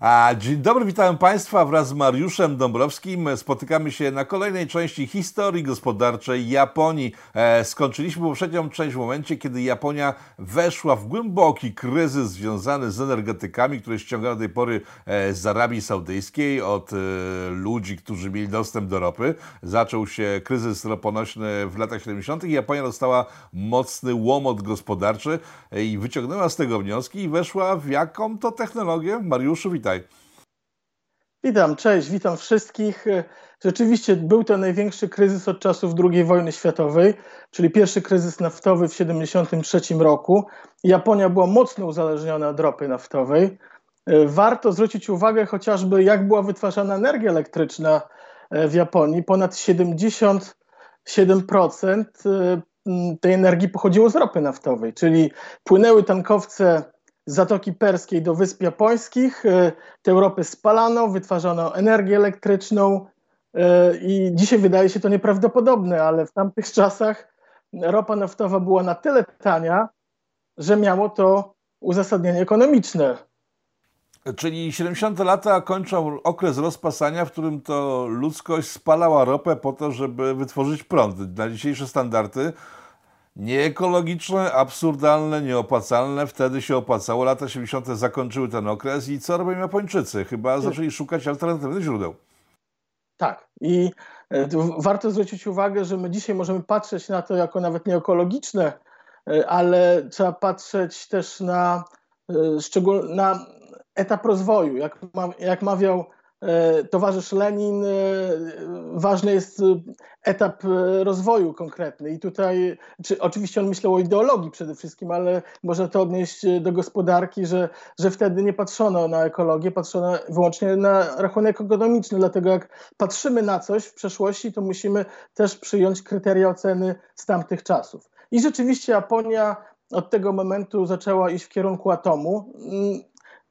A, dzień dobry, witam Państwa wraz z Mariuszem Dąbrowskim. Spotykamy się na kolejnej części historii gospodarczej Japonii. E, skończyliśmy poprzednią część w momencie, kiedy Japonia weszła w głęboki kryzys związany z energetykami, które ściągano do tej pory e, z Arabii Saudyjskiej od e, ludzi, którzy mieli dostęp do ropy. Zaczął się kryzys roponośny w latach 70. i Japonia dostała mocny łomot gospodarczy e, i wyciągnęła z tego wnioski i weszła w jaką to technologię? Mariuszu, witaj. Witam, cześć, witam wszystkich. Rzeczywiście był to największy kryzys od czasów II wojny światowej, czyli pierwszy kryzys naftowy w 1973 roku. Japonia była mocno uzależniona od ropy naftowej. Warto zwrócić uwagę chociażby, jak była wytwarzana energia elektryczna w Japonii. Ponad 77% tej energii pochodziło z ropy naftowej, czyli płynęły tankowce Zatoki Perskiej do Wysp Japońskich. E, te Europy spalano, wytwarzano energię elektryczną e, i dzisiaj wydaje się to nieprawdopodobne, ale w tamtych czasach ropa naftowa była na tyle tania, że miało to uzasadnienie ekonomiczne. Czyli 70 lata kończą okres rozpasania, w którym to ludzkość spalała ropę po to, żeby wytworzyć prąd. Na dzisiejsze standardy Nieekologiczne, absurdalne, nieopłacalne. Wtedy się opłacało. Lata 70. zakończyły ten okres i co robią Japończycy? Chyba zaczęli szukać alternatywnych źródeł. Tak. I e, warto zwrócić uwagę, że my dzisiaj możemy patrzeć na to jako nawet nieekologiczne, e, ale trzeba patrzeć też na, e, na etap rozwoju. Jak, jak mawiał towarzysz Lenin, e, ważny jest e, etap rozwoju konkretny. I tutaj, czy, oczywiście on myślał o ideologii przede wszystkim, ale można to odnieść do gospodarki, że, że wtedy nie patrzono na ekologię, patrzono wyłącznie na rachunek ekonomiczny. Dlatego jak patrzymy na coś w przeszłości, to musimy też przyjąć kryteria oceny z tamtych czasów. I rzeczywiście Japonia od tego momentu zaczęła iść w kierunku atomu.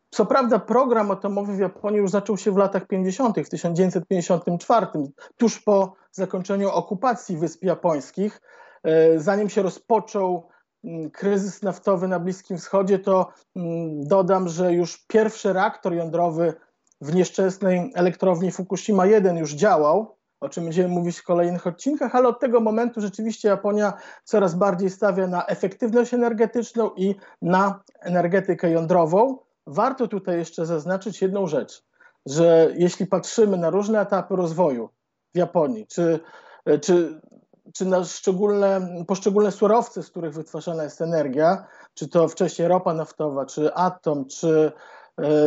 Co prawda program atomowy w Japonii już zaczął się w latach 50., w 1954, tuż po zakończeniu okupacji Wysp Japońskich. E, zanim się rozpoczął mm, kryzys naftowy na Bliskim Wschodzie, to mm, dodam, że już pierwszy reaktor jądrowy w nieszczęsnej elektrowni Fukushima 1 już działał, o czym będziemy mówić w kolejnych odcinkach, ale od tego momentu rzeczywiście Japonia coraz bardziej stawia na efektywność energetyczną i na energetykę jądrową. Warto tutaj jeszcze zaznaczyć jedną rzecz, że jeśli patrzymy na różne etapy rozwoju w Japonii, czy, czy, czy na szczególne, poszczególne surowce, z których wytwarzana jest energia, czy to wcześniej ropa naftowa, czy atom, czy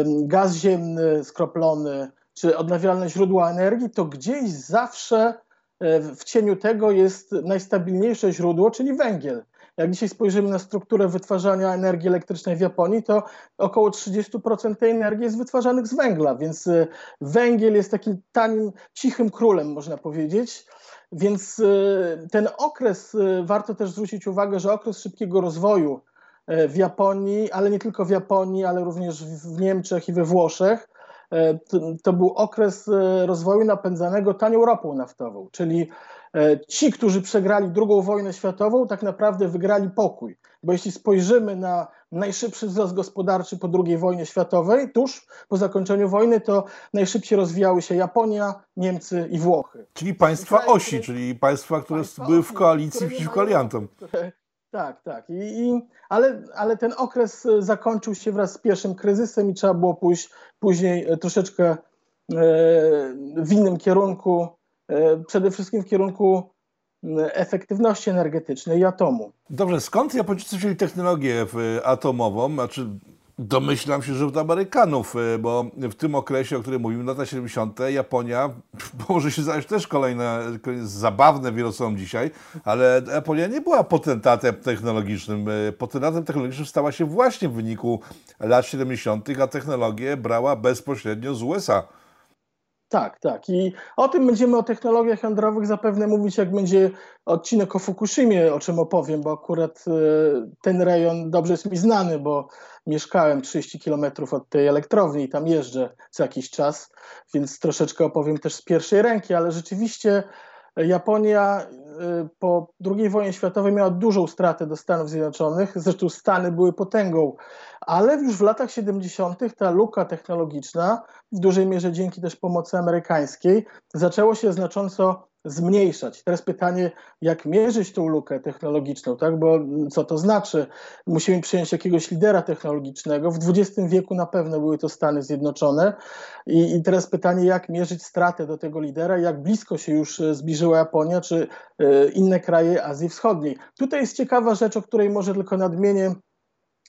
gaz ziemny skroplony, czy odnawialne źródła energii, to gdzieś zawsze e, w cieniu tego jest najstabilniejsze źródło, czyli węgiel. Jak dzisiaj spojrzymy na strukturę wytwarzania energii elektrycznej w Japonii, to około 30% tej energii jest wytwarzanych z węgla, więc y, węgiel jest takim tanim, cichym królem, można powiedzieć. Więc y, ten okres, y, warto też zwrócić uwagę, że okres szybkiego rozwoju w Japonii, ale nie tylko w Japonii, ale również w Niemczech i we Włoszech, to, to był okres rozwoju napędzanego tanią ropą naftową, czyli E, ci, którzy przegrali II wojnę światową, tak naprawdę wygrali pokój. Bo jeśli spojrzymy na najszybszy wzrost gospodarczy po II wojnie światowej, tuż po zakończeniu wojny, to najszybciej rozwijały się Japonia, Niemcy i Włochy. Czyli państwa osi, czyli państwa, które państwa były w koalicji przeciwko aliantom. Tak, tak. I, i, ale, ale ten okres e, zakończył się wraz z pierwszym kryzysem i trzeba było pójść później e, troszeczkę w innym kierunku E, przede wszystkim w kierunku efektywności energetycznej i atomu. Dobrze, skąd Japończycy wzięli technologię atomową? Znaczy, domyślam się, że od Amerykanów, e, bo w tym okresie, o którym mówimy, lata 70., Japonia, może się zdać też kolejne, zabawne wielosom dzisiaj, ale Japonia nie była potentatem technologicznym. E, potentatem technologicznym stała się właśnie w wyniku lat 70., a technologię brała bezpośrednio z USA. Tak, tak. I o tym będziemy o technologiach jądrowych zapewne mówić, jak będzie odcinek o Fukushimie, o czym opowiem, bo akurat e, ten rejon dobrze jest mi znany, bo mieszkałem 30 kilometrów od tej elektrowni i tam jeżdżę co jakiś czas, więc troszeczkę opowiem też z pierwszej ręki, ale rzeczywiście Japonia po II wojnie światowej miała dużą stratę do Stanów Zjednoczonych. Zresztą Stany były potęgą, ale już w latach 70. ta luka technologiczna, w dużej mierze dzięki też pomocy amerykańskiej, zaczęło się znacząco zmniejszać. Teraz pytanie, jak mierzyć tą lukę technologiczną, tak? bo co to znaczy? Musimy przyjąć jakiegoś lidera technologicznego. W XX wieku na pewno były to Stany Zjednoczone. I, i teraz pytanie, jak mierzyć stratę do tego lidera, jak blisko się już e, zbliżyła Japonia, czy y, inne kraje Azji Wschodniej. Tutaj jest ciekawa rzecz, o której może tylko nadmienię,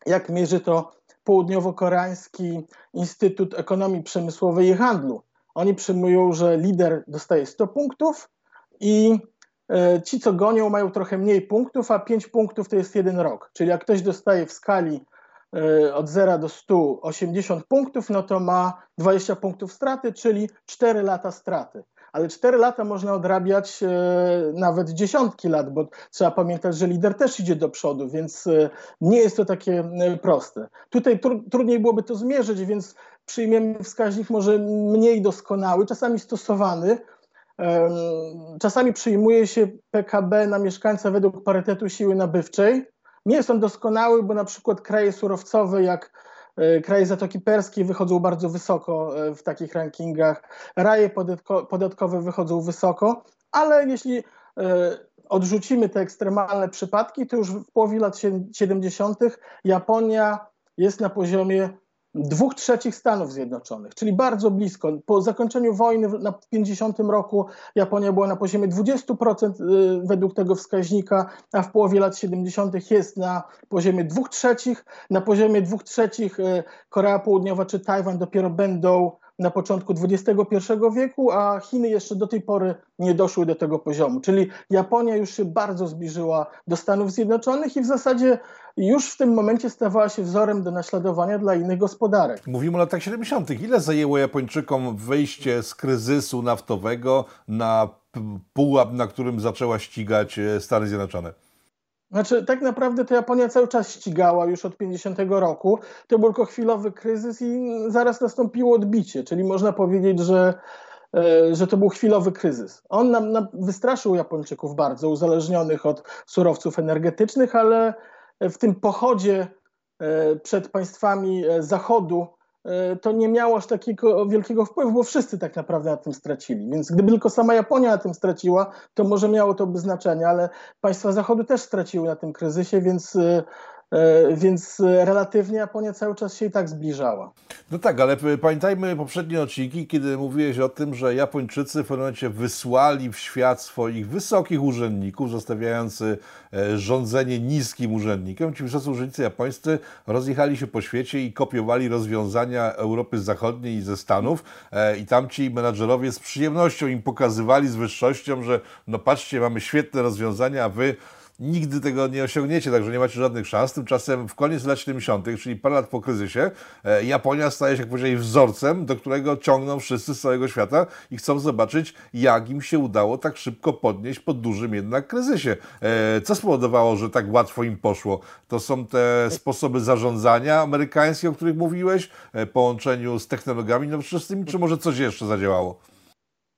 jak mierzy to południowo-koreański Instytut Ekonomii Przemysłowej i Handlu. Oni przyjmują, że lider dostaje 100 punktów, i e, ci, co gonią, mają trochę mniej punktów, a 5 punktów to jest jeden rok. Czyli jak ktoś dostaje w skali e, od 0 do 100 80 punktów, no to ma 20 punktów straty, czyli 4 lata straty. Ale 4 lata można odrabiać e, nawet dziesiątki lat, bo trzeba pamiętać, że lider też idzie do przodu, więc nie jest to takie proste. Tutaj tr trudniej byłoby to zmierzyć, więc przyjmiemy wskaźnik może mniej doskonały, czasami stosowany, Czasami przyjmuje się PKB na mieszkańca według parytetu siły nabywczej. Nie jest on doskonały, bo na przykład kraje surowcowe jak e, kraje Zatoki Perskiej wychodzą bardzo wysoko e, w takich rankingach, raje podatkowe wychodzą wysoko, ale jeśli e, odrzucimy te ekstremalne przypadki, to już w połowie lat 70. Japonia jest na poziomie dwóch trzecich Stanów Zjednoczonych, czyli bardzo blisko. Po zakończeniu wojny na 50 roku Japonia była na poziomie 20% y, według tego wskaźnika, a w połowie lat 70. jest na poziomie dwóch trzecich. Na poziomie dwóch trzecich y, Korea Południowa czy Tajwan dopiero będą na początku XXI wieku, a Chiny jeszcze do tej pory nie doszły do tego poziomu. Czyli Japonia już się bardzo zbliżyła do Stanów Zjednoczonych i w zasadzie już w tym momencie stawała się wzorem do naśladowania dla innych gospodarek. Mówimy o latach 70. Ile zajęło Japończykom wyjście z kryzysu naftowego na pułap, na którym zaczęła ścigać e, Stany Zjednoczone? Znaczy, tak naprawdę to Japonia cały czas ścigała już od 50 roku. To był tylko chwilowy kryzys i zaraz nastąpiło odbicie, czyli można powiedzieć, że, e, że to był chwilowy kryzys. On nam, nam wystraszył Japończyków bardzo, uzależnionych od surowców energetycznych, ale w tym pochodzie e, przed państwami e, Zachodu to nie miało aż takiego wielkiego wpływu, bo wszyscy tak naprawdę na tym stracili. Więc gdyby tylko sama Japonia na tym straciła, to może miało to by znaczenie, ale państwa Zachodu też straciły na tym kryzysie, więc e, E, więc relatywnie Japonia cały czas się i tak zbliżała. No tak, ale pamiętajmy poprzednie odcinki, kiedy mówiłeś o tym, że Japończycy w pewnym momencie wysłali w świat swoich wysokich urzędników, zostawiając e, rządzenie niskim urzędnikom. Ci wysocy urzędnicy japońscy rozjechali się po świecie i kopiowali rozwiązania Europy Zachodniej i ze Stanów e, i tamci menadżerowie z przyjemnością im pokazywali z wyższością, że no patrzcie, mamy świetne rozwiązania, a wy nigdy tego nie osiągniecie, także nie macie żadnych szans. Tymczasem w koniec lat 70., czyli parę lat po kryzysie, e, Japonia staje się, jak powiedzieli, wzorcem, do którego ciągną wszyscy z całego świata i chcą zobaczyć, jak im się udało tak szybko podnieść po dużym jednak kryzysie. E, co spowodowało, że tak łatwo im poszło? To są te sposoby zarządzania amerykańskie, o których mówiłeś, e, połączeniu z technologiami nowoczesnymi, czy może coś jeszcze zadziałało?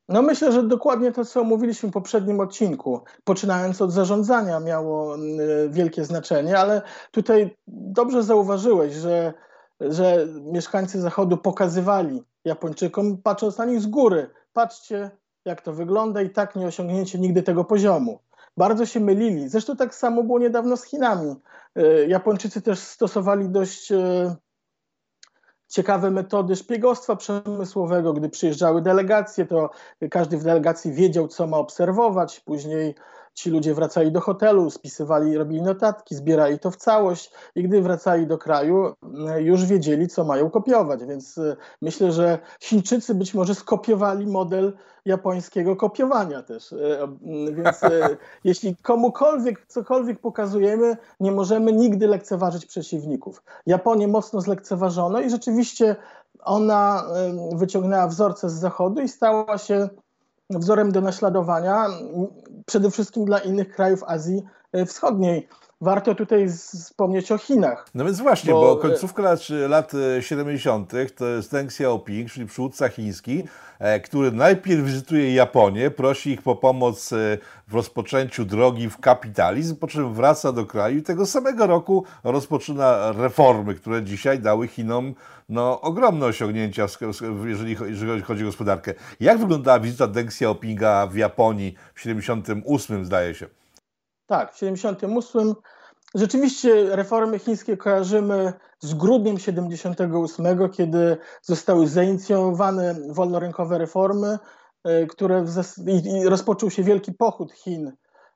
No myślę, że dokładnie to, co mówiliśmy w poprzednim odcinku, poczynając od zarządzania, miało mm, wielkie znaczenie, ale tutaj dobrze zauważyłeś, że, że mieszkańcy Zachodu pokazywali Japończykom, patrząc na nich z góry, patrzcie, jak to wygląda i tak nie osiągnięcie nigdy tego poziomu. Bardzo się mylili. Zresztą tak samo było niedawno z Chinami. Y, Japończycy też stosowali dość y, ciekawe metody szpiegostwa przemysłowego. Gdy przyjeżdżały delegacje, to każdy w delegacji wiedział, co ma obserwować. Później ci ludzie wracali do hotelu, spisywali, robili notatki, zbierali to w całość i gdy wracali do kraju, już wiedzieli, co mają kopiować. Więc y, myślę, że Chińczycy być może skopiowali model japońskiego kopiowania też. Y, więc jeśli komukolwiek cokolwiek pokazujemy, nie możemy nigdy lekceważyć przeciwników. Japonię mocno zlekceważono i rzeczywiście ona wyciągnęła wzorce z zachodu i stała się wzorem do naśladowania, przede wszystkim dla innych krajów Azji Wschodniej. Warto tutaj wspomnieć o Chinach. No więc właśnie, bo, bo końcówka lat, lat 70. to jest Deng Xiaoping, czyli przywódca chiński, e, który najpierw wizytuje Japonię, prosi ich po pomoc e, w rozpoczęciu drogi w kapitalizm, po czym wraca do kraju i tego samego roku rozpoczyna reformy, które dzisiaj dały Chinom no, ogromne osiągnięcia, jeżeli chodzi o gospodarkę. Jak wyglądała wizyta Deng Xiaopinga w Japonii w 78, zdaje się? Tak, w 78 rzeczywiście reformy chińskie kojarzymy z grudniem 78, kiedy zostały zainicjowane wolnorynkowe reformy, e, które i rozpoczął się wielki pochód Chin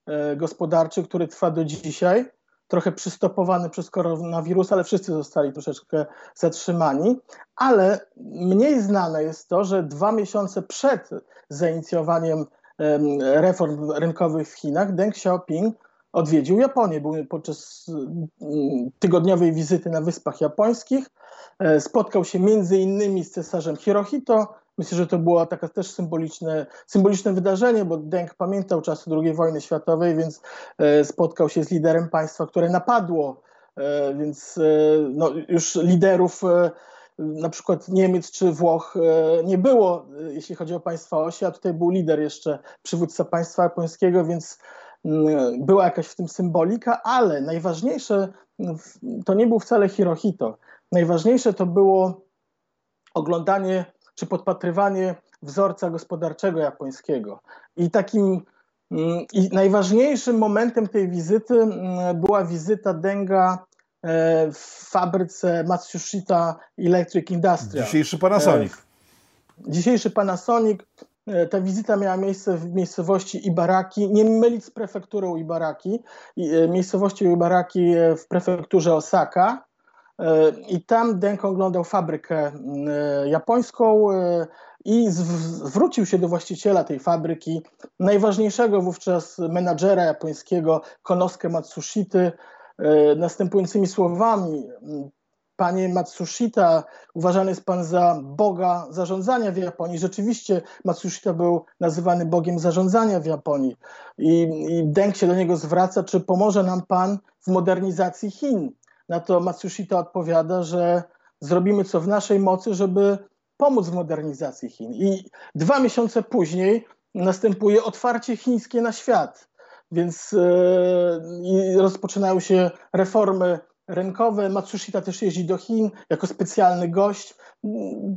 e, gospodarczy, który trwa do dzisiaj. Trochę przystopowany przez koronawirus, ale wszyscy zostali troszeczkę zatrzymani. Ale mniej znane jest to, że dwa miesiące przed zainicjowaniem reform rynkowych w Chinach Deng Xiaoping odwiedził Japonię. Był podczas mm, tygodniowej wizyty na Wyspach Japońskich. E, spotkał się między innymi z cesarzem Hirohito. Myślę, że to było takie też symboliczne, symboliczne wydarzenie, bo Deng pamiętał czasy II wojny światowej, więc e, spotkał się z liderem państwa, które napadło. E, więc no, już liderów na przykład Niemiec czy Włoch nie było, jeśli chodzi o państwa osi, a tutaj był lider jeszcze, przywódca państwa japońskiego, więc była jakaś w tym symbolika, ale najważniejsze to nie był wcale Hirohito. Najważniejsze to było oglądanie czy podpatrywanie wzorca gospodarczego japońskiego. I takim i najważniejszym momentem tej wizyty była wizyta Denga e, w fabryce Matsushita Electric Industries. Dzisiejszy Panasonic. E, dzisiejszy Panasonic E, ta wizyta miała miejsce w miejscowości Ibaraki, nie mylić z prefekturą Ibaraki, e, miejscowości Ibaraki e, w prefekturze Osaka. I tam Deng oglądał fabrykę japońską i zwrócił się do właściciela tej fabryki, najważniejszego wówczas menadżera japońskiego Konosuke Matsushity, następującymi słowami: Panie Matsushita, uważany jest pan za boga zarządzania w Japonii. Rzeczywiście Matsushita był nazywany bogiem zarządzania w Japonii. I, I Deng się do niego zwraca, czy pomoże nam pan w modernizacji Chin. Na to Matsushita odpowiada, że zrobimy co w naszej mocy, żeby pomóc w modernizacji Chin. I dwa miesiące później następuje otwarcie chińskie na świat. Więc yy, rozpoczynają się reformy rynkowe. Matsushita też jeździ do Chin jako specjalny gość.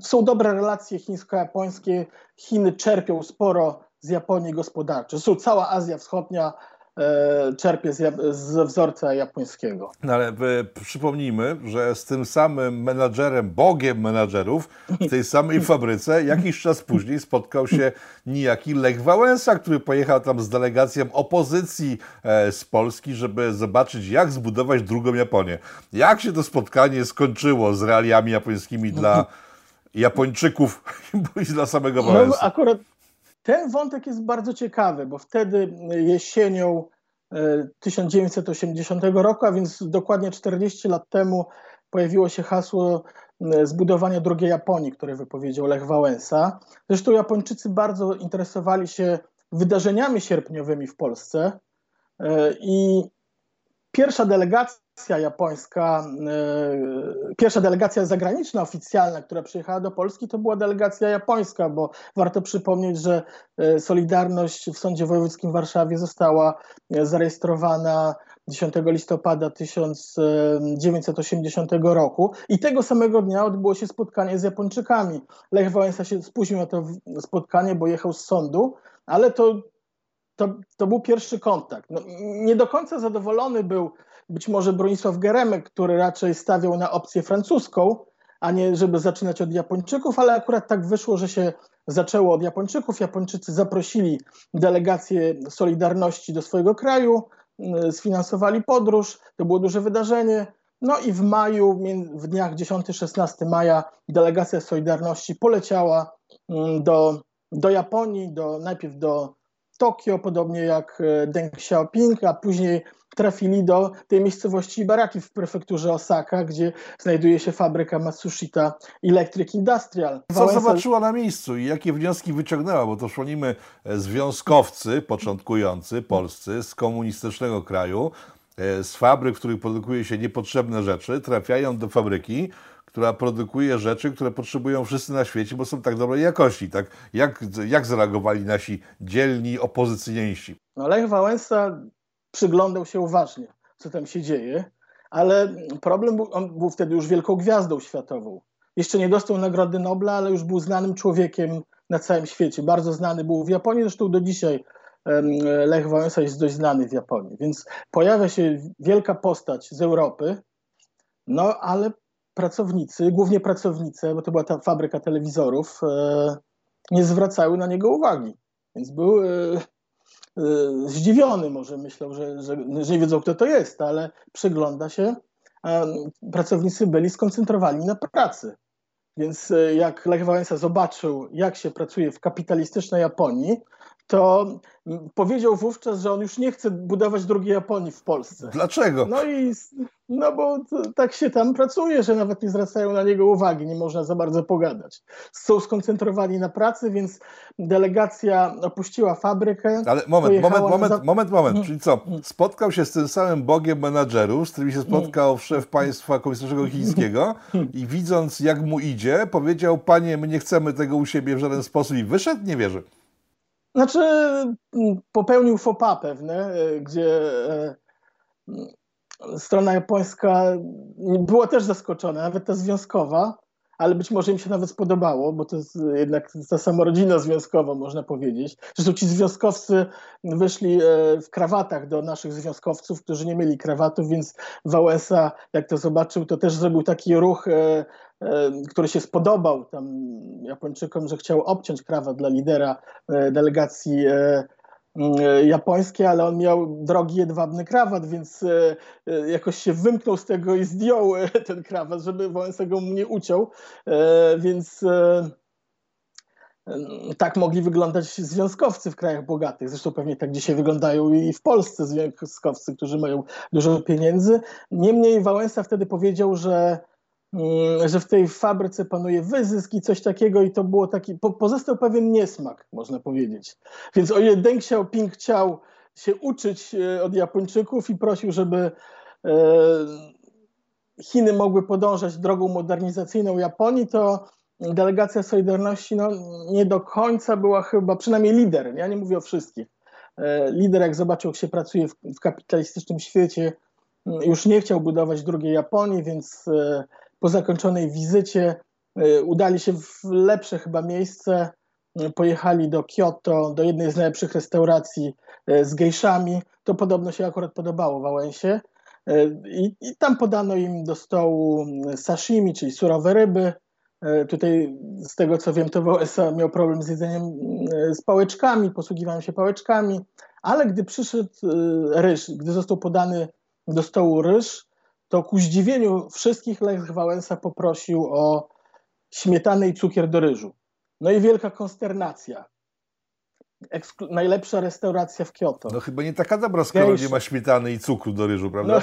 Są dobre relacje chińsko-japońskie. Chiny czerpią sporo z Japonii gospodarczo. Są cała Azja Wschodnia czerpie z, wzorca japońskiego. No ale przypomnijmy, że z tym samym menadżerem, bogiem menadżerów w tej samej fabryce jakiś czas później spotkał się niejaki Lech Wałęsa, który pojechał tam z delegacją opozycji e, z Polski, żeby zobaczyć jak zbudować drugą Japonię. Jak się to spotkanie skończyło z realiami japońskimi dla Japończyków i dla samego Wałęsy? No, akurat ten wątek jest bardzo ciekawy, bo wtedy jesienią 1980 e, roku, a więc dokładnie 40 lat temu pojawiło się hasło e, zbudowania drugiej Japonii, które wypowiedział Lech Wałęsa. Zresztą Japończycy bardzo interesowali się wydarzeniami sierpniowymi w Polsce e, i pierwsza delegacja delegacja japońska, e, pierwsza delegacja zagraniczna oficjalna, która przyjechała do Polski, to była delegacja japońska, bo warto przypomnieć, że e, Solidarność w Sądzie Wojewódzkim w Warszawie została e, zarejestrowana 10 listopada 1980 roku i tego samego dnia odbyło się spotkanie z Japończykami. Lech Wałęsa się spóźnił na to spotkanie, bo jechał z sądu, ale to, to, to był pierwszy kontakt. No, nie do końca zadowolony był być może Bronisław Geremek, który raczej stawiał na opcję francuską, a nie żeby zaczynać od Japończyków, ale akurat tak wyszło, że się zaczęło od Japończyków. Japończycy zaprosili delegację Solidarności do swojego kraju, y, sfinansowali podróż, to było duże wydarzenie. No i w maju, w dniach 10-16 maja, delegacja Solidarności poleciała mm, do, do Japonii, do, najpierw do Tokio, podobnie jak y, Deng Xiaoping, a później trafili do tej miejscowości Baraki w prefekturze Osaka, gdzie znajduje się fabryka Matsushita Electric Industrial. Co Wałęsa... zobaczyła na miejscu i jakie wnioski wyciągnęła? Bo to szłonimy e, związkowcy początkujący, polscy, z komunistycznego kraju, e, z fabryk, w których produkuje się niepotrzebne rzeczy, trafiają do fabryki, która produkuje rzeczy, które potrzebują wszyscy na świecie, bo są tak dobrej jakości. Tak? Jak, jak zareagowali nasi dzielni opozycjoniści? No, Lech Wałęsa przyglądał się uważnie, co tam się dzieje, ale problem był, on był wtedy już wielką gwiazdą światową. Jeszcze nie dostał Nagrody Nobla, ale już był znanym człowiekiem na całym świecie. Bardzo znany był w Japonii, zresztą do dzisiaj Lech Wałęsa jest dość znany w Japonii. Więc pojawia się wielka postać z Europy, no ale pracownicy, głównie pracownice, bo to była ta fabryka telewizorów, e, nie zwracały na niego uwagi. Więc był e, e, zdziwiony, może myślał, że, że, że nie wiedzą, kto to jest, ale przygląda się. Pracownicy byli skoncentrowani na pracy. Więc jak Lech Wałęsa zobaczył, jak się pracuje w kapitalistycznej Japonii, to powiedział wówczas, że on już nie chce budować drugiej Japonii w Polsce. Dlaczego? No i no bo tak się tam pracuje, że nawet nie zwracają na niego uwagi, nie można za bardzo pogadać. Są skoncentrowani na pracy, więc delegacja opuściła fabrykę. Ale moment, moment, moment, za... moment, moment. Mm. Czyli co? Mm. Spotkał się z tym samym bogiem menadżerów, z którymi się mm. spotkał szef państwa komisarnego chińskiego i widząc jak mu idzie, powiedział, panie, my nie chcemy tego u siebie w żaden sposób i wyszedł? Nie wierzę. Znaczy, popełnił fopa pewne, e, gdzie e, strona japońska była też zaskoczona, nawet ta związkowa, ale być może im się nawet spodobało, bo to jest jednak ta sama rodzina związkowa, można powiedzieć. Zresztą ci związkowcy wyszli e, w krawatach do naszych związkowców, którzy nie mieli krawatów, więc Wałęsa, jak to zobaczył, to też zrobił taki ruch, który się spodobał tam Japończykom, że chciał obciąć krawat dla lidera delegacji E, japońskie, ale on miał drogi jedwabny krawat, więc e, e, jakoś się wymknął z tego i zdjął ten krawat, żeby Wałęsa go mu nie uciął, więc tak mogli wyglądać związkowcy w krajach bogatych. Zresztą pewnie tak dzisiaj wyglądają i w Polsce związkowcy, którzy mają dużo pieniędzy. Niemniej Wałęsa wtedy powiedział, że że w tej fabryce panuje wyzysk i coś takiego i to było taki, po, pozostał pewien niesmak, można powiedzieć. Więc o ile Deng Xiaoping chciał się uczyć e, od Japończyków i prosił, żeby e, Chiny mogły podążać drogą modernizacyjną Japonii, to delegacja Solidarności no, nie do końca była chyba, przynajmniej lider, ja nie mówię o wszystkich, e, lider jak zobaczył, jak się pracuje w, w kapitalistycznym świecie, już nie chciał budować drugiej Japonii, więc po zakończonej wizycie y, udali się w lepsze chyba miejsce. Y, pojechali do Kyoto, do jednej z najlepszych restauracji y, z gejszami. To podobno się akurat podobało Wałęsie. I, I, tam podano im do stołu sashimi, czyli surowe ryby. Tutaj, z tego co wiem, to Wałęsa miał problem z jedzeniem z pałeczkami, posługiwał się pałeczkami, ale gdy przyszedł ryż, gdy został podany do stołu ryż, to ku zdziwieniu wszystkich Lech Wałęsa poprosił o śmietanę i cukier do ryżu. No i wielka konsternacja. Eksklu najlepsza restauracja w Kyoto. No chyba nie taka dobra, skoro nie ma śmietany i cukru do ryżu, prawda? No,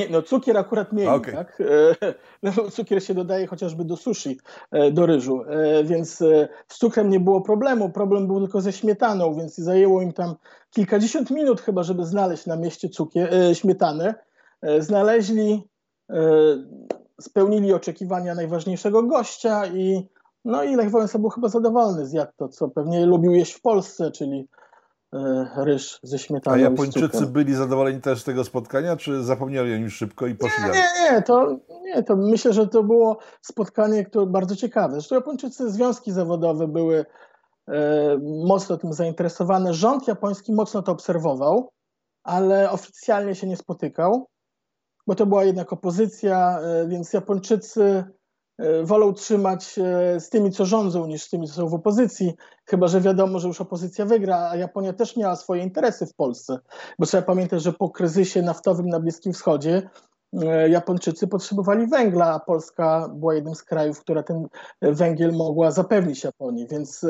nie, no cukier akurat mieli, okay. tak? No, cukier się dodaje chociażby do sushi, e, do ryżu, e, więc e, z cukrem nie było problemu, problem był tylko ze śmietaną, więc zajęło im tam kilkadziesiąt minut chyba, żeby znaleźć na mieście cukier, śmietanę. E, znaleźli, e, spełnili oczekiwania najważniejszego gościa i no i Lech Wałęsa był chyba zadowolony, zjadł to, co pewnie lubił jeść w Polsce, czyli e, ryż ze śmietaną. A Japończycy byli zadowoleni też z tego spotkania, czy zapomnieli o nim szybko i poszli nie, Nie, nie, to, nie, to myślę, że to było spotkanie, które bardzo ciekawe. Zresztą Japończycy, związki zawodowe były e, mocno tym zainteresowane. Rząd japoński mocno to obserwował, ale oficjalnie się nie spotykał bo to była jednak opozycja, e, więc Japończycy e, wolą trzymać się z tymi, co rządzą, niż z tymi, co są w opozycji, chyba że wiadomo, że już opozycja wygra, a Japonia też miała swoje interesy w Polsce, bo trzeba pamiętać, że po kryzysie naftowym na Bliskim Wschodzie e, Japończycy potrzebowali węgla, a Polska była jednym z krajów, która ten węgiel mogła zapewnić Japonii, więc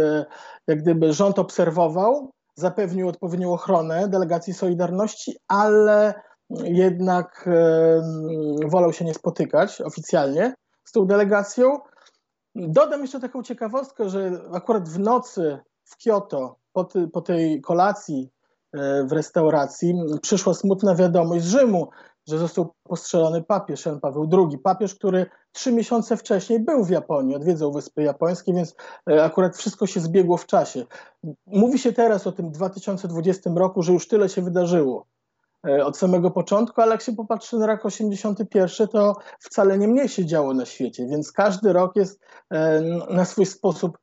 jak gdyby rząd obserwował, zapewnił odpowiednią ochronę delegacji Solidarności, ale jednak wolał się nie spotykać oficjalnie z tą delegacją. Dodam jeszcze taką ciekawostkę, że akurat w nocy w Kyoto, po, ty, po tej kolacji w restauracji, przyszła smutna wiadomość z Rzymu, że został postrzelony papież Jan Paweł II. Papież, który trzy miesiące wcześniej był w Japonii, odwiedzał Wyspy Japońskie, więc e, akurat wszystko się zbiegło w czasie. Mówi się teraz o tym 2020 roku, że już tyle się wydarzyło e, od samego początku, ale jak się popatrzy na rok 81, to wcale nie mniej się działo na świecie, więc każdy rok jest e, na swój sposób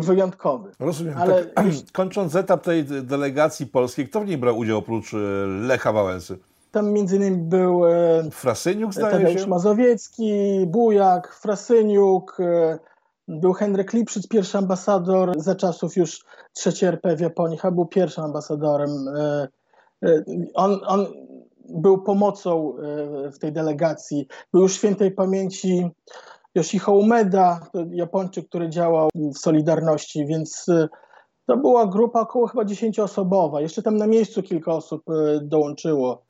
wyjątkowy. Rozumiem. Ale... Tak, kończąc etap tej delegacji polskiej, kto w niej brał udział oprócz Lecha Wałęsy? Tam między innymi był e, Frasyniuk, zdaje Tadeusz się? Mazowiecki, Bujak, Frasyniuk, e, był Henryk Lipszyc, pierwszy ambasador za czasów już trzeciej RP w Japonii, chyba był pierwszym ambasadorem. E, on, on był pomocą w tej delegacji. Był już świętej pamięci Yoshihiro Umeda, Japończyk, który działał w Solidarności, więc to była grupa około chyba dziesięcioosobowa. Jeszcze tam na miejscu kilka osób dołączyło.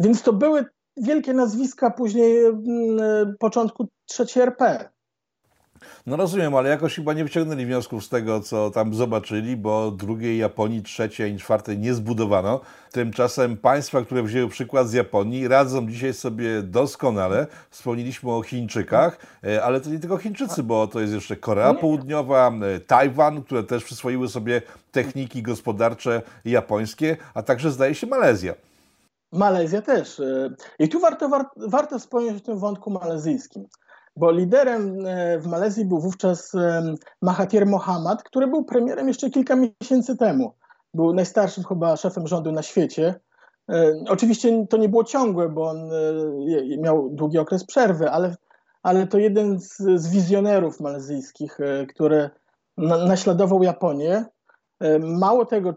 Więc to były wielkie nazwiska później mm, początku trzeciej RP. No rozumiem, ale jakoś chyba nie wyciągnęli wniosków z tego, co tam zobaczyli, bo drugiej Japonii, trzeciej i czwartej nie zbudowano. Tymczasem państwa, które wzięły przykład z Japonii, radzą dzisiaj sobie doskonale. Wspomnieliśmy o Chińczykach, e, ale to nie tylko Chińczycy, bo to jest jeszcze Korea Południowa, e, Tajwan, które też przyswoiły sobie techniki gospodarcze japońskie, a także zdaje się Malezja. Malezja też. E, I tu warto, warto wspomnieć o tym wątku malezyjskim, bo liderem e, w Malezji był wówczas e, Mahathir Mohamad, który był premierem jeszcze kilka miesięcy temu. Był najstarszym chyba szefem rządu na świecie. Oczywiście to nie było ciągłe, bo on miał długi okres przerwy, ale, ale to jeden z, z wizjonerów malezyjskich, który naśladował Japonię. Mało tego,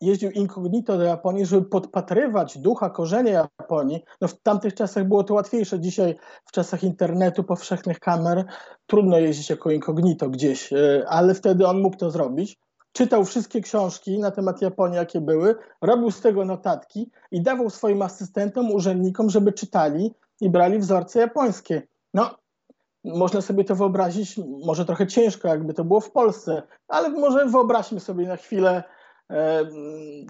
jeździł incognito do Japonii, żeby podpatrywać ducha, korzenie Japonii. No w tamtych czasach było to łatwiejsze. Dzisiaj w czasach internetu, powszechnych kamer trudno jeździć jako incognito gdzieś, e, ale wtedy on mógł to zrobić. Czytał wszystkie książki na temat Japonii, jakie były, robił z tego notatki i dawał swoim asystentom, urzędnikom, żeby czytali i brali wzorce japońskie. No, można sobie to wyobrazić, może trochę ciężko, jakby to było w Polsce, ale może wyobraźmy sobie na chwilę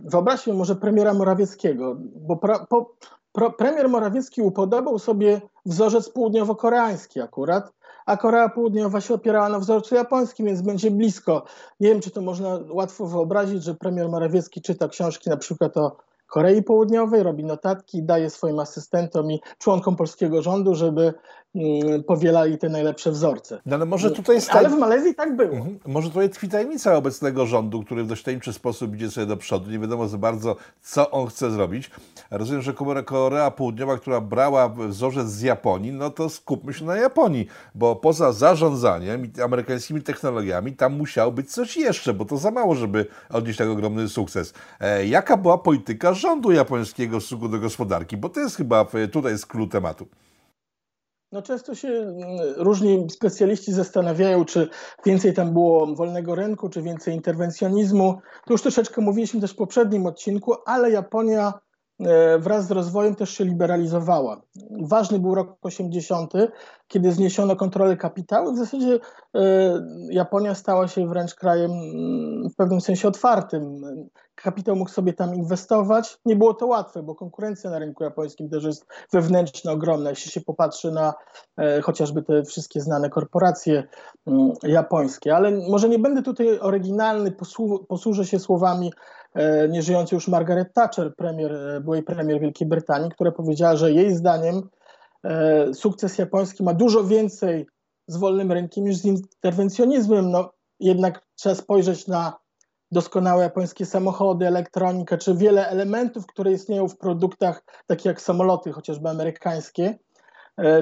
wyobraźmy może premiera Morawieckiego, bo pra, po, pro, premier Morawiecki upodobał sobie wzorzec południowo-koreański akurat, a Korea Południowa się opierała na wzorcu japońskim, więc będzie blisko. Nie wiem, czy to można łatwo wyobrazić, że premier Morawiecki czyta książki na przykład o Korei Południowej, robi notatki, daje swoim asystentom i członkom polskiego rządu, żeby powielali te najlepsze wzorce. No, ale, może tutaj jest ale w Malezji tak było. Mhm. Może tutaj tkwi tajemnica obecnego rządu, który w dość tajemniczy sposób idzie sobie do przodu. Nie wiadomo za bardzo, co on chce zrobić. Rozumiem, że Korea Południowa, która brała wzorzec z Japonii, no to skupmy się na Japonii, bo poza zarządzaniem i amerykańskimi technologiami, tam musiał być coś jeszcze, bo to za mało, żeby odnieść tak ogromny sukces. E, jaka była polityka rządu japońskiego w stosunku do gospodarki, bo to jest chyba tutaj jest klucz tematu. No często się mm, różni specjaliści zastanawiają, czy więcej tam było wolnego rynku, czy więcej interwencjonizmu. To już troszeczkę mówiliśmy też w poprzednim odcinku, ale Japonia E, wraz z rozwojem też się liberalizowała. Ważny był rok 80., kiedy zniesiono kontrolę kapitału. W zasadzie e, Japonia stała się wręcz krajem mm, w pewnym sensie otwartym. Kapitał mógł sobie tam inwestować. Nie było to łatwe, bo konkurencja na rynku japońskim też jest wewnętrzna, ogromna. Jeśli się popatrzy na e, chociażby te wszystkie znane korporacje mm, japońskie. Ale może nie będę tutaj oryginalny, posłużę się słowami E, nieżyjący już Margaret Thatcher, premier, e, byłej premier Wielkiej Brytanii, która powiedziała, że jej zdaniem e, sukces japoński ma dużo więcej z wolnym rynkiem niż z interwencjonizmem. No, jednak trzeba spojrzeć na doskonałe japońskie samochody, elektronikę, czy wiele elementów, które istnieją w produktach, takich jak samoloty, chociażby amerykańskie,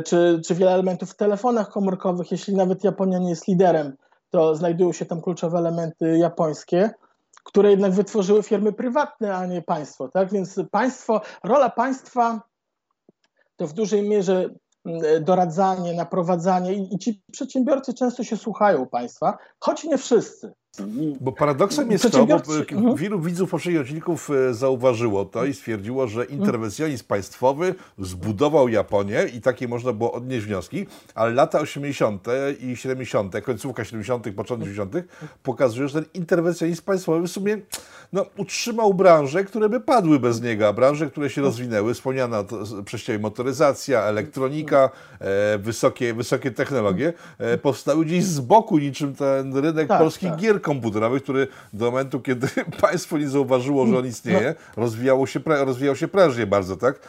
czy, czy wiele elementów w telefonach komórkowych. Jeśli nawet Japonia nie jest liderem, to znajdują się tam kluczowe elementy japońskie które jednak wytworzyły firmy prywatne, a nie państwo. Tak? Więc państwo, rola państwa to w dużej mierze mm, doradzanie, naprowadzanie i, i ci przedsiębiorcy często się słuchają państwa, choć nie wszyscy. Bo paradoksem jest to, bo mhm. wielu widzów odcinków e, zauważyło to i stwierdziło, że interwencjonizm państwowy zbudował Japonię i takie można było odnieść wnioski, ale lata 80. i 70., końcówka 70., początek 80. pokazuje, że ten interwencjonizm państwowy w sumie no, utrzymał branże, które by padły bez niego, a branże, które się rozwinęły, wspomniana przejściowa motoryzacja, elektronika, e, wysokie, wysokie technologie, e, powstały gdzieś z boku, niczym ten rynek tak, polskich tak. gier komputerowych, który do momentu, kiedy państwo nie zauważyło, że on istnieje, no. rozwijało się, rozwijał się prężnie bardzo, tak?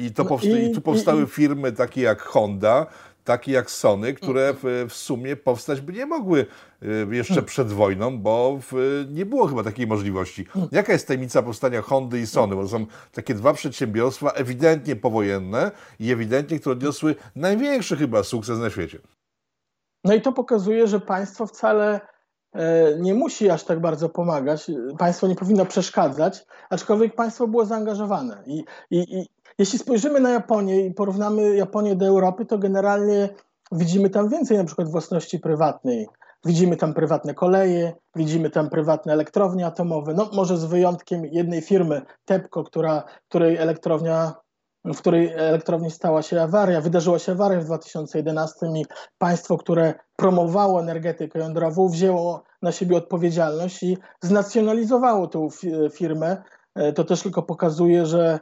I, to no i, i tu powstały i, firmy takie jak Honda, takie jak Sony, które w, w, sumie powstać by nie mogły y, jeszcze przed wojną, bo w, nie było chyba takiej możliwości. Jaka jest tajemnica powstania Hondy i Sony? Bo to są takie dwa przedsiębiorstwa ewidentnie powojenne i ewidentnie, które odniosły największy chyba sukces na świecie. No i to pokazuje, że państwo wcale nie musi aż tak bardzo pomagać. Państwo nie powinno przeszkadzać, aczkolwiek państwo było zaangażowane. I, i, i jeśli spojrzymy na Japonię i porównamy Japonię do Europy, to generalnie widzimy tam więcej na przykład własności prywatnej. Widzimy tam prywatne koleje, widzimy tam prywatne elektrownie atomowe, no może z wyjątkiem jednej firmy, TEPCO, która, której elektrownia w której elektrowni stała się awaria, wydarzyła się awaria w 2011 i państwo, które promowało energetykę jądrową, wzięło na siebie odpowiedzialność i znacjonalizowało tą firmę. E, to też tylko pokazuje, że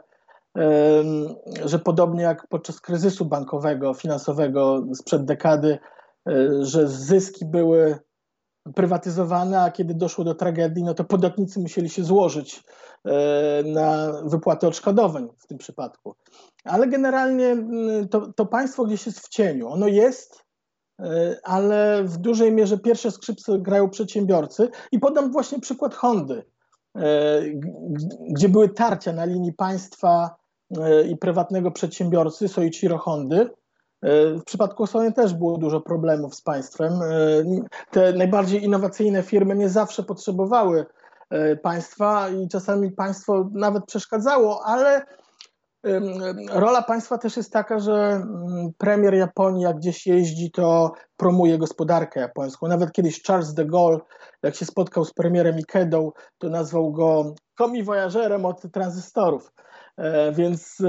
że podobnie jak podczas kryzysu bankowego, finansowego sprzed dekady, e, że zyski były prywatyzowane, a kiedy doszło do tragedii, no to podatnicy musieli się złożyć e, na wypłatę odszkodowań w tym przypadku. Ale generalnie to, to państwo gdzieś jest w cieniu. Ono jest, e, ale w dużej mierze pierwsze skrzypce grają przedsiębiorcy. I podam właśnie przykład Hondy, gdzie były tarcia na linii państwa i prywatnego przedsiębiorcy Soichiro Hondy. E, w przypadku Sony też było dużo problemów z państwem. E, te najbardziej innowacyjne firmy nie zawsze potrzebowały e, państwa i czasami państwo nawet przeszkadzało, ale rola państwa też jest taka, że mm, premier Japonii, jak gdzieś jeździ, to promuje gospodarkę japońską. Nawet kiedyś Charles de Gaulle, jak się spotkał z premierem Ikedą, to nazwał go komi voyagerem od tranzystorów. Więc,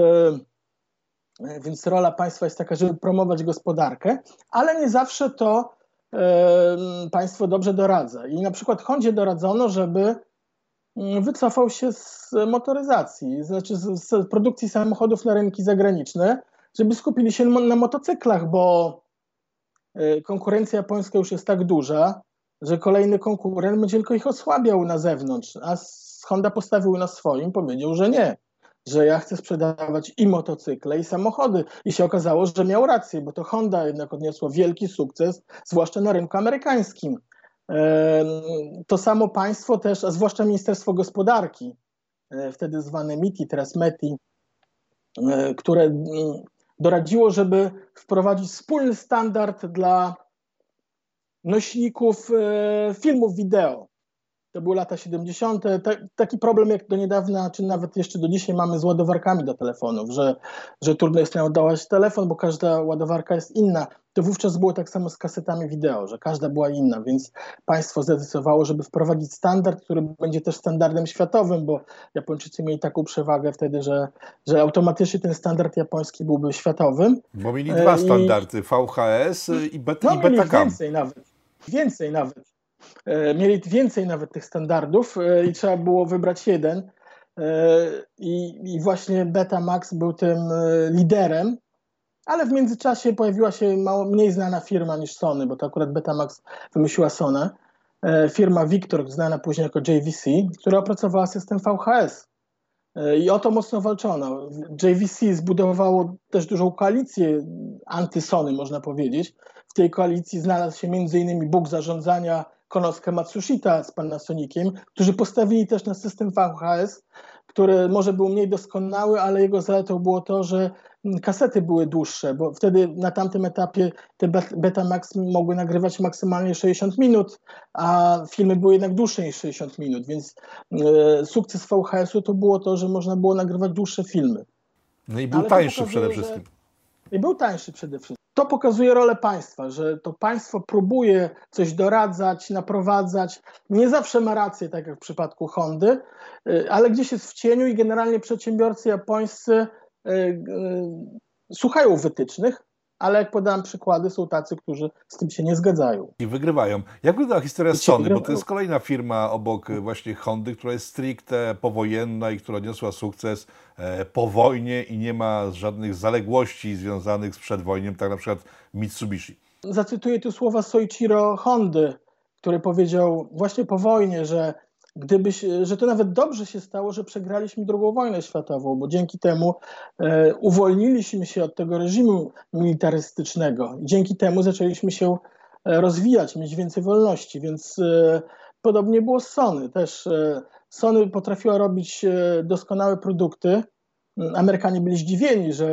więc rola państwa jest taka, żeby promować gospodarkę, ale nie zawsze to e, państwo dobrze doradza. I na przykład Hondzie doradzono, żeby mm, wycofał się z motoryzacji, znaczy z, z produkcji samochodów na rynki zagraniczne, żeby skupili się na motocyklach, bo konkurencja japońska już jest tak duża, że kolejny konkurent będzie tylko ich osłabiał na zewnątrz, a Honda postawił na swoim, powiedział, że nie że ja chcę sprzedawać i motocykle, i samochody. I się okazało, że miał rację, bo to Honda jednak odniosło wielki sukces, zwłaszcza na rynku amerykańskim. To samo państwo też, a zwłaszcza Ministerstwo Gospodarki, e, wtedy zwane MITI, teraz METI, e, które doradziło, żeby wprowadzić wspólny standard dla nośników e, filmów wideo to były lata 70. taki problem jak do niedawna, czy nawet jeszcze do dzisiaj mamy z ładowarkami do telefonów, że, że trudno jest ładować telefon, bo każda ładowarka jest inna. To wówczas było tak samo z kasetami wideo, że każda była inna, więc państwo zdecydowało, żeby wprowadzić standard, który będzie też standardem światowym, bo Japończycy mieli taką przewagę wtedy, że, że automatycznie ten standard japoński byłby światowym. Bo mieli dwa e, standardy, VHS i, beta, no, i Betacam. Więcej nawet. Więcej nawet. E, mieli więcej nawet tych standardów e, i trzeba było wybrać jeden. E, I, i właśnie Betamax był tym liderem, ale w międzyczasie pojawiła się mało, mniej znana firma niż Sony, bo to akurat Betamax wymyśliła Sony. Firma Victor, znana później jako JVC, która opracowała system VHS. I o to mocno walczono. JVC zbudowało też dużą koalicję anty-Sony, można powiedzieć. Tej koalicji znalazł się m.in. Bóg zarządzania Konosuke Matsushita z Panasoniciem, którzy postawili też na system VHS, który może był mniej doskonały, ale jego zaletą było to, że kasety były dłuższe, bo wtedy na tamtym etapie te Betamax mogły nagrywać maksymalnie 60 minut, a filmy były jednak dłuższe niż 60 minut, więc e, sukces VHS-u to było to, że można było nagrywać dłuższe filmy. No i był ale tańszy przede wszystkim. I był tańszy przede wszystkim. To pokazuje rolę państwa, że to państwo próbuje coś doradzać, naprowadzać. Nie zawsze ma rację, tak jak w przypadku Hondy, y, ale gdzieś jest w cieniu i generalnie przedsiębiorcy japońscy y, y, słuchają wytycznych, ale jak podałem przykłady, są tacy, którzy z tym się nie zgadzają. I wygrywają. Jak wygląda historia Sony? Bo to jest kolejna firma obok właśnie Hondy, która jest stricte powojenna i która odniosła sukces e, po wojnie i nie ma żadnych zaległości związanych z przedwojniem, tak na przykład Mitsubishi. Zacytuję tu słowa Soichiro Hondy, który powiedział właśnie po wojnie, że gdybyś, że to nawet dobrze się stało, że przegraliśmy II wojnę światową, bo dzięki temu e, uwolniliśmy się od tego reżimu militarystycznego. Dzięki temu zaczęliśmy się e, rozwijać, mieć więcej wolności, więc e, podobnie było z Sony. Też e, Sony potrafiła robić e, doskonałe produkty. Amerykanie byli zdziwieni, że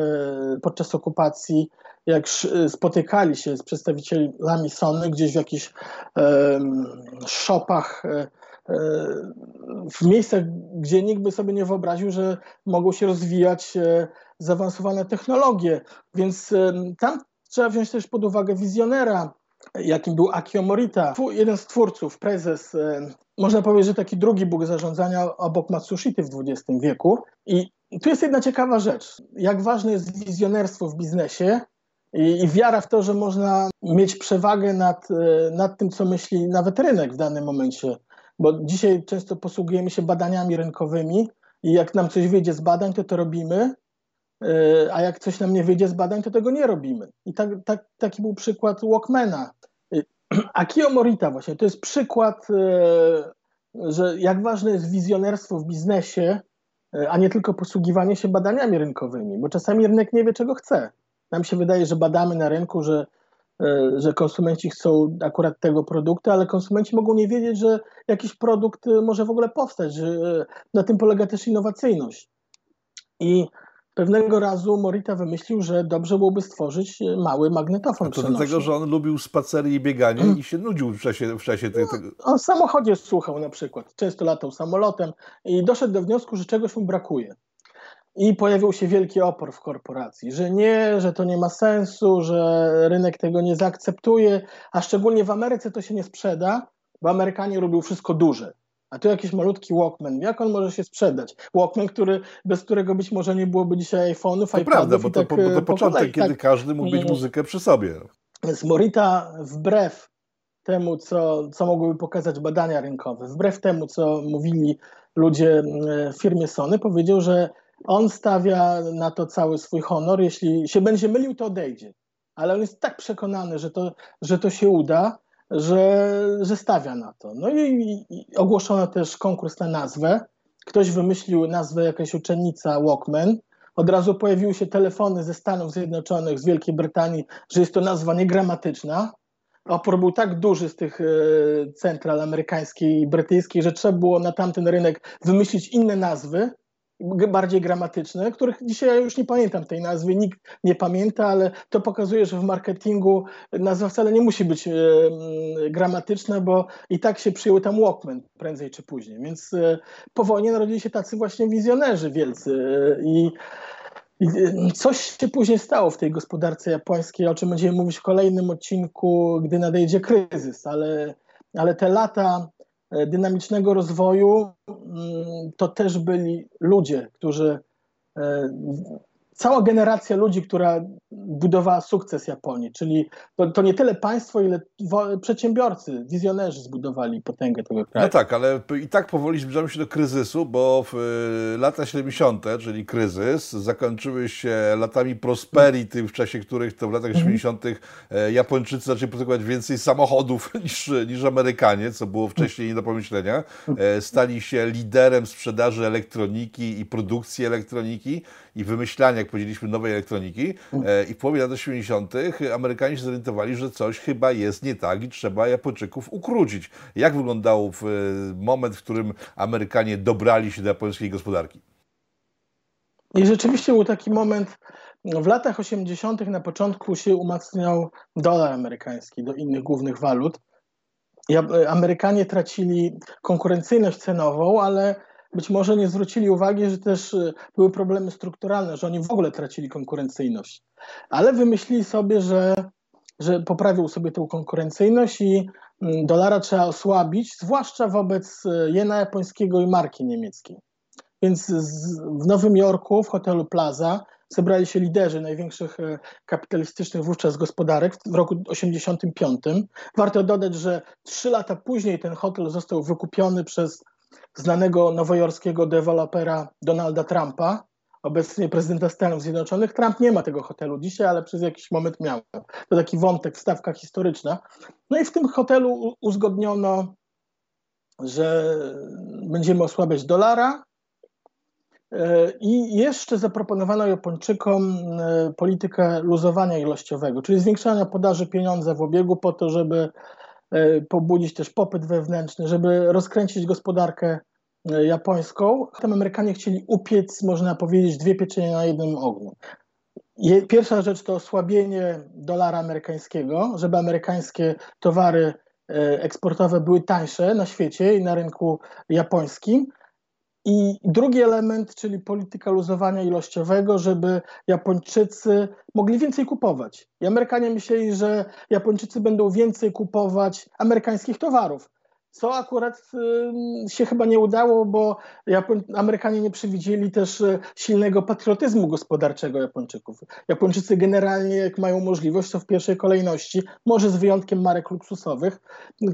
podczas okupacji, jak spotykali się z przedstawicielami Sony gdzieś w jakichś shopach w miejscach, gdzie nikt by sobie nie wyobraził, że mogą się rozwijać e, zaawansowane technologie. Więc e, tam trzeba wziąć też pod uwagę wizjonera, jakim był Akio Morita, jeden z twórców, prezes, e, można powiedzieć, że taki drugi bóg zarządzania obok Matsushity w XX wieku. I tu jest jedna ciekawa rzecz. Jak ważne jest wizjonerstwo w biznesie i, i wiara w to, że można mieć przewagę nad, nad tym, co myśli nawet rynek w danym momencie bo dzisiaj często posługujemy się badaniami rynkowymi i jak nam coś wyjdzie z badań, to to robimy, e, a jak coś nam nie wyjdzie z badań, to tego nie robimy. I tak, tak, taki był przykład Walkmana. E, Akio Morita właśnie, to jest przykład, e, że jak ważne jest wizjonerstwo w biznesie, a nie tylko posługiwanie się badaniami rynkowymi, bo czasami rynek nie wie, czego chce. Nam się wydaje, że badamy na rynku, że że konsumenci chcą akurat tego produktu, ale konsumenci mogą nie wiedzieć, że jakiś produkt e, może w ogóle powstać, że e, na tym polega też innowacyjność. I pewnego razu Morita wymyślił, że dobrze byłoby stworzyć mały magnetofon. To dlatego, że on lubił spacery i bieganie mm. i się nudził w czasie, w czasie tego. No, on w samochodzie słuchał na przykład, często latał samolotem i doszedł do wniosku, że czegoś mu brakuje. I pojawił się wielki opór w korporacji, że nie, że to nie ma sensu, że rynek tego nie zaakceptuje, a szczególnie w Ameryce to się nie sprzeda, bo Amerykanie robią wszystko duże. A tu jakiś malutki Walkman, jak on może się sprzedać? Walkman, który, bez którego być może nie byłoby dzisiaj iPhone'ów, to prawda, bo to, tak, bo to początek, kolei, kiedy tak. każdy mógł mieć muzykę przy sobie. Więc Morita wbrew temu, co, co mogłyby pokazać badania rynkowe, wbrew temu, co mówili ludzie w firmie Sony, powiedział, że on stawia na to cały swój honor. Jeśli się będzie mylił, to odejdzie. Ale on jest tak przekonany, że to, że to się uda, że, że stawia na to. No i, i ogłoszono też konkurs na nazwę. Ktoś wymyślił nazwę jakaś uczennica Walkman. Od razu pojawiły się telefony ze Stanów Zjednoczonych, z Wielkiej Brytanii, że jest to nazwa niegramatyczna. Opór był tak duży z tych e, central amerykańskiej i brytyjskiej, że trzeba było na tamten rynek wymyślić inne nazwy, bardziej gramatyczne, których dzisiaj ja już nie pamiętam tej nazwy, nikt nie pamięta, ale to pokazuje, że w marketingu nazwa wcale nie musi być e, gramatyczna, bo i tak się przyjął tam Walkman prędzej czy później. Więc e, po wojnie narodzili się tacy właśnie wizjonerzy wielcy e, i coś się później stało w tej gospodarce japońskiej, o czym będziemy mówić w kolejnym odcinku, gdy nadejdzie kryzys, ale, ale te lata dynamicznego rozwoju mm, to też byli ludzie, którzy e, cała generacja ludzi, która budowała sukces Japonii, czyli to, to nie tyle państwo, ile przedsiębiorcy, wizjonerzy zbudowali potęgę tego kraju. No tak, ale i tak powoli zbliżamy się do kryzysu, bo w y, lata 70., czyli kryzys, zakończyły się latami prosperity, w czasie których to w latach 70. Mhm. E, Japończycy zaczęli produkować więcej samochodów niż, niż Amerykanie, co było wcześniej nie do pomyślenia. E, stali się liderem sprzedaży elektroniki i produkcji elektroniki i wymyślania, jak powiedzieliśmy, nowej elektroniki. E, I w połowie lat 80. Amerykanie się zorientowali, że coś chyba jest nie tak i trzeba Japończyków ukrócić. Jak wyglądał e, moment, w którym Amerykanie dobrali się do japońskiej gospodarki? I rzeczywiście był taki moment, w latach 80. na początku się umacniał dolar amerykański do innych głównych walut. I Amerykanie tracili konkurencyjność cenową, ale być może nie zwrócili uwagi, że też e, były problemy strukturalne, że oni w ogóle tracili konkurencyjność. Ale wymyślili sobie, że, że poprawił sobie tę konkurencyjność i mm, dolara trzeba osłabić, zwłaszcza wobec e, jena japońskiego i marki niemieckiej. Więc w Nowym Jorku, w hotelu Plaza, zebrali się liderzy największych e, kapitalistycznych wówczas gospodarek w roku 1985. Warto dodać, że trzy lata później ten hotel został wykupiony przez znanego nowojorskiego dewelopera Donalda Trumpa, obecnie prezydenta Stanów Zjednoczonych. Trump nie ma tego hotelu dzisiaj, ale przez jakiś moment miał. To taki wątek, wstawka historyczna. No i w tym hotelu uzgodniono, że będziemy osłabiać dolara, i jeszcze zaproponowano Japończykom e, politykę luzowania ilościowego, czyli zwiększania podaży pieniądza w obiegu po to, żeby e, pobudzić też popyt wewnętrzny, żeby rozkręcić gospodarkę e, japońską. Tam Amerykanie chcieli upiec, można powiedzieć, dwie pieczenie na jednym ogniu. Pierwsza rzecz to osłabienie dolara amerykańskiego, żeby amerykańskie towary eksportowe były tańsze na świecie i na rynku japońskim. I drugi element, czyli polityka luzowania ilościowego, żeby Japończycy mogli więcej kupować. I Amerykanie myśleli, że Japończycy będą więcej kupować amerykańskich towarów co akurat się chyba nie udało, bo Amerykanie nie przewidzieli też e, silnego patriotyzmu gospodarczego Japończyków. Japończycy generalnie, jak mają możliwość, to w pierwszej kolejności, może z wyjątkiem marek luksusowych,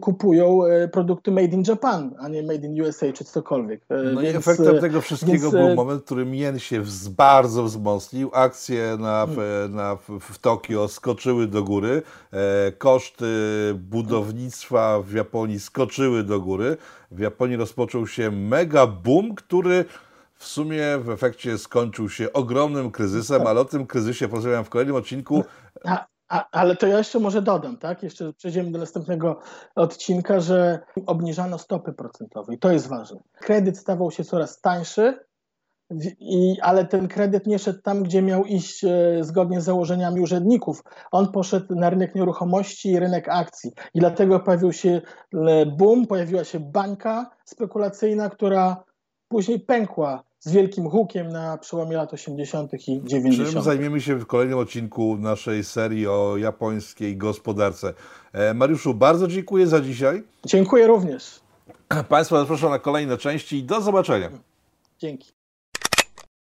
kupują e, produkty made in Japan, a nie made in USA czy cokolwiek. E, no więc, i efektem tego wszystkiego więc... był moment, w którym jen się bardzo wzmocnił, akcje na, hmm. na, w Tokio skoczyły do góry, koszty budownictwa w Japonii skoczyły do góry. W Japonii rozpoczął się mega boom, który w sumie w efekcie skończył się ogromnym kryzysem, ale o tym kryzysie porozmawiam w kolejnym odcinku. A, a, ale to ja jeszcze może dodam, tak? Jeszcze przejdziemy do następnego odcinka, że obniżano stopy procentowe i to jest ważne. Kredyt stawał się coraz tańszy, i, ale ten kredyt nie szedł tam, gdzie miał iść e, zgodnie z założeniami urzędników. On poszedł na rynek nieruchomości i rynek akcji. I dlatego pojawił się e, boom, pojawiła się bańka spekulacyjna, która później pękła z wielkim hukiem na przełomie lat 80. i 90. Czym zajmiemy się w kolejnym odcinku naszej serii o japońskiej gospodarce. E, Mariuszu, bardzo dziękuję za dzisiaj. Dziękuję również. Państwa zapraszam na kolejne części i do zobaczenia. Dzięki.